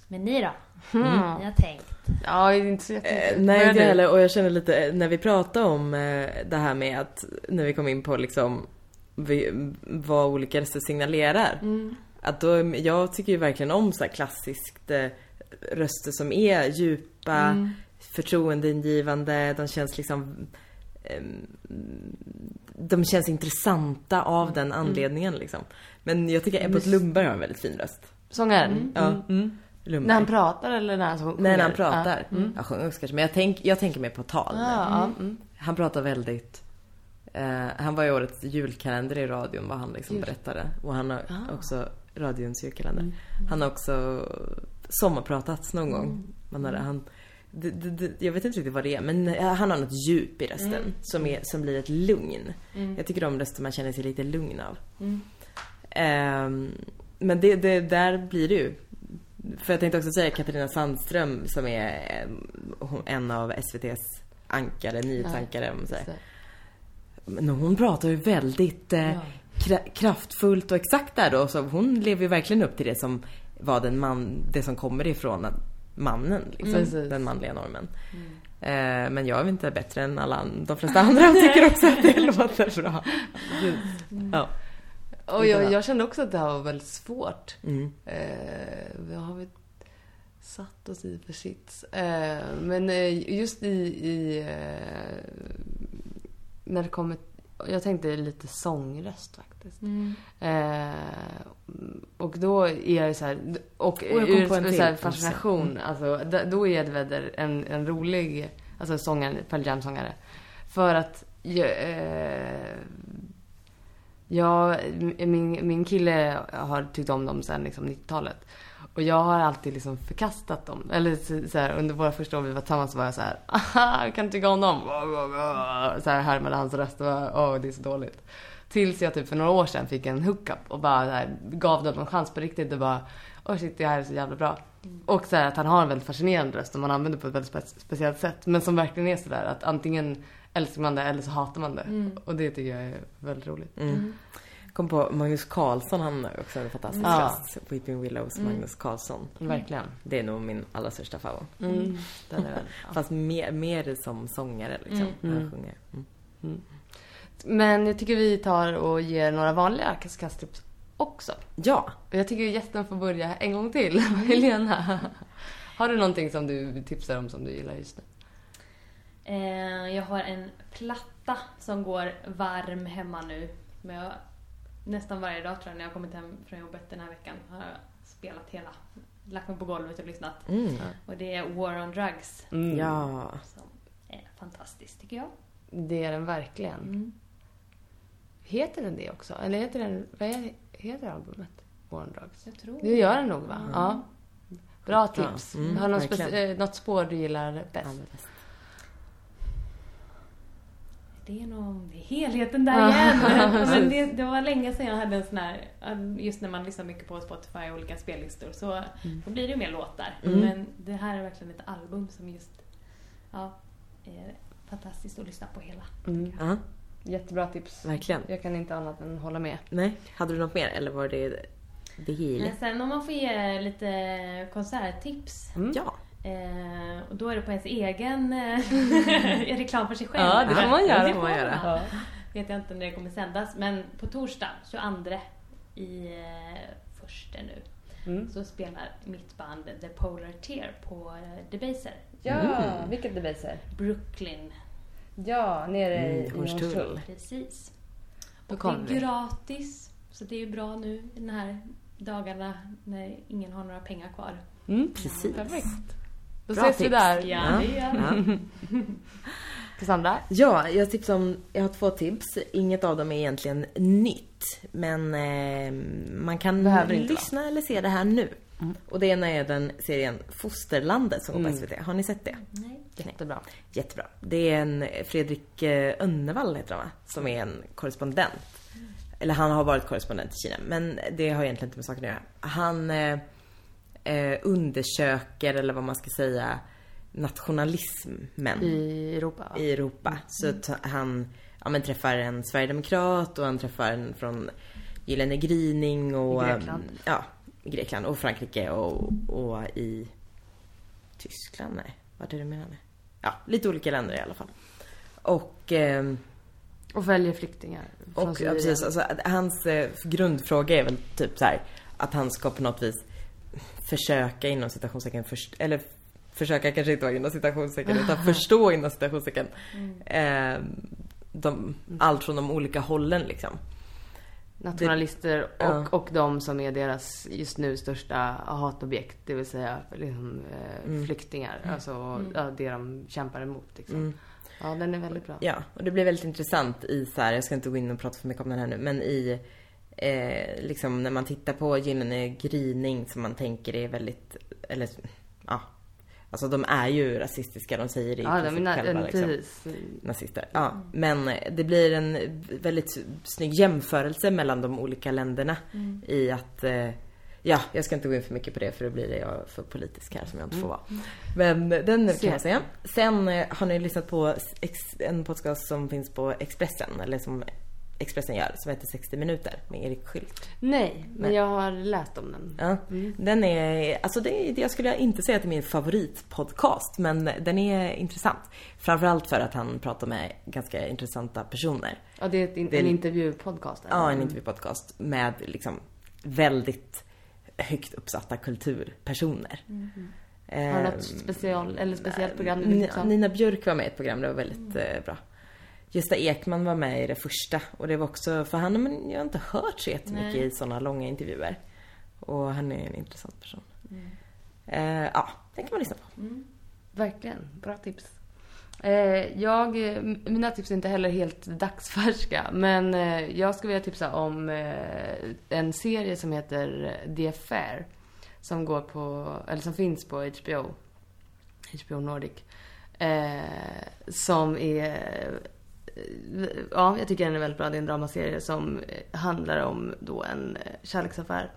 Men ni då? Mm. Ni har tänkt? Ja, inte så Eh, jättemycket. nej, Börja inte du. heller. Och jag känner lite, eh, när vi pratade om eh, det här med att, när vi kom in på liksom vi, vad olika röster signalerar. Mm. Att då, jag tycker ju verkligen om så här klassiskt eh, röster som är djupa, Mm. förtroendeingivande, de känns liksom ehm, de känns intressanta av den anledningen liksom. Men jag tycker Ebbot Lundberg har en väldigt fin röst. Sångaren? Mm. Ja. Lundberg. När han pratar eller när han sjunger? När han pratar. Ja. Mm. Jag sjunger också kanske, men jag, tänk, jag tänker mer på tal. Ja, ja, mm. Han pratar väldigt... Eh, han var i årets julkalender i radion vad han liksom Jul. berättade. Och han har Ah. också radions julkalender. Mm. Han har också sommarpratats någon gång. Man har, han, det, det, jag vet inte riktigt vad det är men eh, han har något djup i rösten Mm. som, är, som blir ett lugn. Mm. Jag tycker om röster man känner sig lite lugn av. Mm. Ehm, men det, det, där blir det ju. För jag tänkte också säga Katarina Sandström som är eh, en av SVT's ankare, nyhetsankare. Men hon pratar ju väldigt eh, Ja. Kra- kraftfullt och exakt där då. Så hon lever ju verkligen upp till det som var den man, det som kommer ifrån mannen. Liksom, Precis. den manliga normen. Eh, men jag är inte bättre än alla de flesta andra och tycker också att det låter bra. Ja. Och jag, jag kände också att det här var väldigt svårt. Mm. Eh, har vi satt oss i för sits? Eh, men eh, just i, i eh, när det kommer, jag tänkte lite sångröst faktiskt. Mm. Eh, och då är det så här, och, Och jag ur så här fascination, alltså, d- då är Ed Vedder en, en rolig Alltså sångare, Pearl Jam-sångare. För att jag, eh, jag, min, min kille har tyckt om dem sen liksom 90-talet. Och jag har alltid liksom förkastat dem. Eller så, så här, under våra första år vi var tillsammans så var jag så här, aha, jag kan tycka om dem. Så här härmade hans röst och var, åh det är så dåligt. Tills jag typ för några år sedan fick en hookup och bara så här, gav dem en chans på riktigt och bara, åh shit det här är så jävla bra. Och så här, att han har en väldigt fascinerande röst som man använder på ett väldigt spe- speciellt sätt. Men som verkligen är sådär att antingen älskar man det eller så hatar man det. Och det tycker jag är väldigt roligt. Mm. Kom på Magnus Carlsson, han också en fantastisk Ja. röst. Weeping Willows, Magnus Carlsson. Verkligen. Det är nog min allra största favorit. Mm. Den är väl, ja. Fast mer, mer som sångare liksom, när han Mm. sjunger. Mm. Men jag tycker vi tar och ger några vanliga kastkasttips också. Ja, Och jag tycker gästen får börja en gång till. Helena. Har du någonting som du tipsar om som du gillar just nu? Eh, jag har en platta som går varm hemma nu. Men jag, nästan varje dag tror jag när jag har kommit hem från jobbet den här veckan har jag spelat hela. Lagt mig på golvet och lyssnat. mm. Och det är War on Drugs Mm. ja. som är fantastiskt tycker jag. Det är den verkligen. Mm. Heter den det också? Eller heter den, vad är, heter albumet? War on Drugs? Jag tror Det gör den nog va? Ja. Bra tips. Mm, Har du något, verkligen. speci- eh, något spår du gillar bäst? Det är nog det är helheten där igen. Men det, det var länge sedan jag hade en sån här, just när man lyssnar mycket på Spotify och olika spellistor så då blir det ju mer låtar. Mm. Men det här är verkligen ett album som just, ja, är fantastiskt att lyssna på hela. Mm. Ja, Jättebra tips. verkligen. Jag kan inte annat än hålla med. Nej, hade du något mer eller var det det hela? Men sen om man får ge lite konserttips. Mm. Ja. Eh, och då är det på ens egen eh, reklam för sig själv. Ja, det får man göra. Det får man göra. Ja. Vet jag inte när det kommer sändas. Men på torsdag 22 i eh, första nu Mm. så spelar mitt band The Polar Tear på eh, Debaser. Ja, vilket debaser? Brooklyn. Ja, nere Mm, i Hornstull. Hornstull. Precis. Då Och det är gratis. Så det är ju bra nu i de här dagarna när ingen har några pengar kvar. Mm. Precis. Perfekt. Då Bra ses vi tips. där. Ja, Ja. vi. Cassandra? Ja, jag tipsar om, jag har två tips. Inget av dem är egentligen nytt. Men eh, man kan lyssna eller se det här nu. Och det ena är den serien Fosterlandet som går på Mm. SVT. Har ni sett det? Nej. Jättebra. Jättebra. Det är en Fredrik eh, Önnevall heter han va? Som är en korrespondent. Eller han har varit korrespondent i Kina. Men det har egentligen inte med saken att göra. Han eh, eh, undersöker, eller vad man ska säga, nationalismen I Europa i Europa. Så att han ja, men träffar en sverigedemokrat och han träffar en från Gyllene gryning och... I Grekland. Ja, i Grekland och Frankrike och, och i Tyskland. Nej, vart är det menar? Ja, lite olika länder i alla fall. Och... ehm, Och väljer flyktingar. och ja, precis, alltså, hans eh, grundfråga är väl typ så här att han ska på något vis försöka inom citationstecken först, eller försöka kanske inte vara inom citationstecken utan förstå inom citationstecken eh, de, allt från de olika hållen liksom. Nationalister och, Ja. och de som är deras just nu största hatobjekt. Det vill säga liksom, eh, flyktingar. Alltså ja, det de kämpar emot. Liksom. Mm. Ja, den är väldigt bra. Ja, och det blir väldigt intressant i så här, jag ska inte gå in och prata för mycket om den här nu, men i eh, liksom när man tittar på Gyllene gryning som man tänker är väldigt, eller ja, alltså de är ju rasistiska, de säger det i Ja, de är själva liksom. precis. nazister. Ja, men det blir en väldigt snygg jämförelse mellan de olika länderna i att eh, Ja, jag ska inte gå in för mycket på det för då blir det jag för politisk här som jag inte får vara. Men den kan jag säga. Sen eh, har ni lyssnat på en podcast som finns på Expressen, eller som Expressen gör, som heter 60 minuter med Erik Skylt. Nej, men jag har läst om den. Ja, den är, alltså det, jag skulle inte säga att det är min favoritpodcast, men den är intressant. Framförallt för att han pratar med ganska intressanta personer. Ja, det är ett, in- Det en intervjupodcast. eller? Ja, en intervjupodcast med liksom väldigt högt uppsatta kulturpersoner. Har du något special, eller speciellt program tipsa om? Nina Björk var med i ett program, det var väldigt eh, bra. Gösta Ekman var med i det första och det var också, för han men jag har inte hört så jättemycket Nej. i sådana långa intervjuer. Och han är en intressant person. Mm. Eh, ja, den kan man lyssna på. Verkligen. Bra tips. Eh, jag, eh, mina tips är inte heller helt dagsfärska. Men eh, jag skulle vilja tipsa om eh, en serie som heter The Affair. Som går på, eller som finns på HBO. HBO Nordic. Eh, som är, ja jag tycker den är väldigt bra. Det är en dramaserie som eh, handlar om då en eh, kärleksaffär.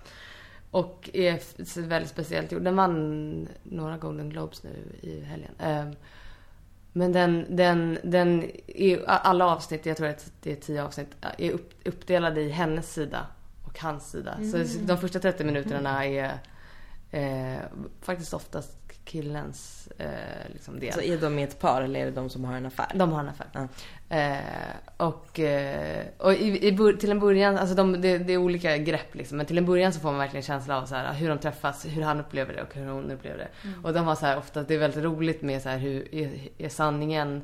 Och är väldigt speciellt gjord. Den vann några Golden Globes nu i helgen. Eh, men den, den, den är, alla avsnitt, jag tror att det är tio avsnitt, är upp, uppdelade i hennes sida och hans sida. Så de första 30 minuterna är eh, faktiskt oftast killens eh, liksom del. Så är de ett par eller är det de som har en affär? De har en affär. Ja. Eh, och eh, och i, i, till en början, alltså de, det, det är olika grepp liksom. Men till en början så får man verkligen känsla av så här, hur de träffas, hur han upplever det och hur hon upplever det. Och de har så här, ofta, det är väldigt roligt med så här, hur är, är sanningen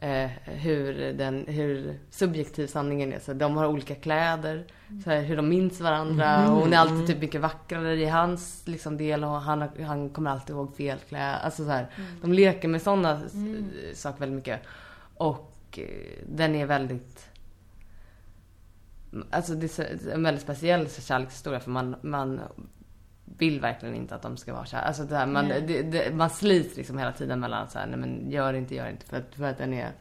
eh, hur, den, hur subjektiv sanningen är. Så de har olika kläder, så här, hur de minns varandra. Och hon är alltid typ mycket vackrare i hans liksom, del och han, han kommer alltid ihåg fel kläder. Alltså, så här, De leker med sådana saker väldigt mycket. Och eh, den är väldigt... Alltså det är en väldigt speciell kärlekshistoria för man, man vill verkligen inte att de ska vara kär. Alltså det här, man, det, det, man slits liksom hela tiden mellan så här, nej men gör inte, gör inte. För att, för att den är...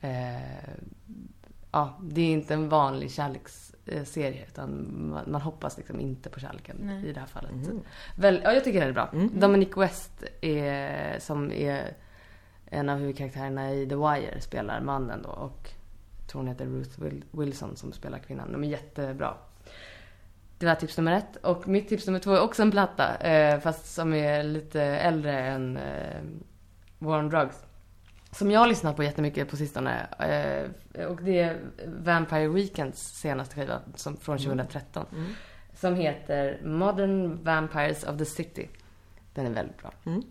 Eh, ja, det är inte en vanlig kärleksserie utan man, man hoppas liksom inte på kärleken Nej. i det här fallet. Mm. Väl, ja, jag tycker den är bra. Dominic West är, som är en av huvudkaraktärerna i The Wire spelar mannen då och jag tror hon heter Ruth Wil- Wilson som spelar kvinnan. De är jättebra. Det var tips nummer ett. Och mitt tips nummer två är också en platta. Eh, fast som är lite äldre än eh, War on Drugs. Som jag har lyssnat på jättemycket på sistone. Eh, och det är Vampire Weekends senaste skiva som, från 2013. Som heter Modern Vampires of the City. Den är väldigt bra. Mm.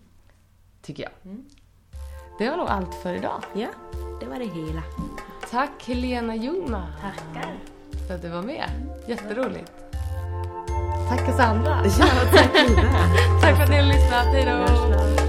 Tycker jag. Det var nog allt för idag. Ja, det var det hela. Tack Helena Ljungman Tackar. för att du var med. Jätteroligt. Tack Cassandra. Ja, tack Ida. Tack för att ni har lyssnat. Hej då.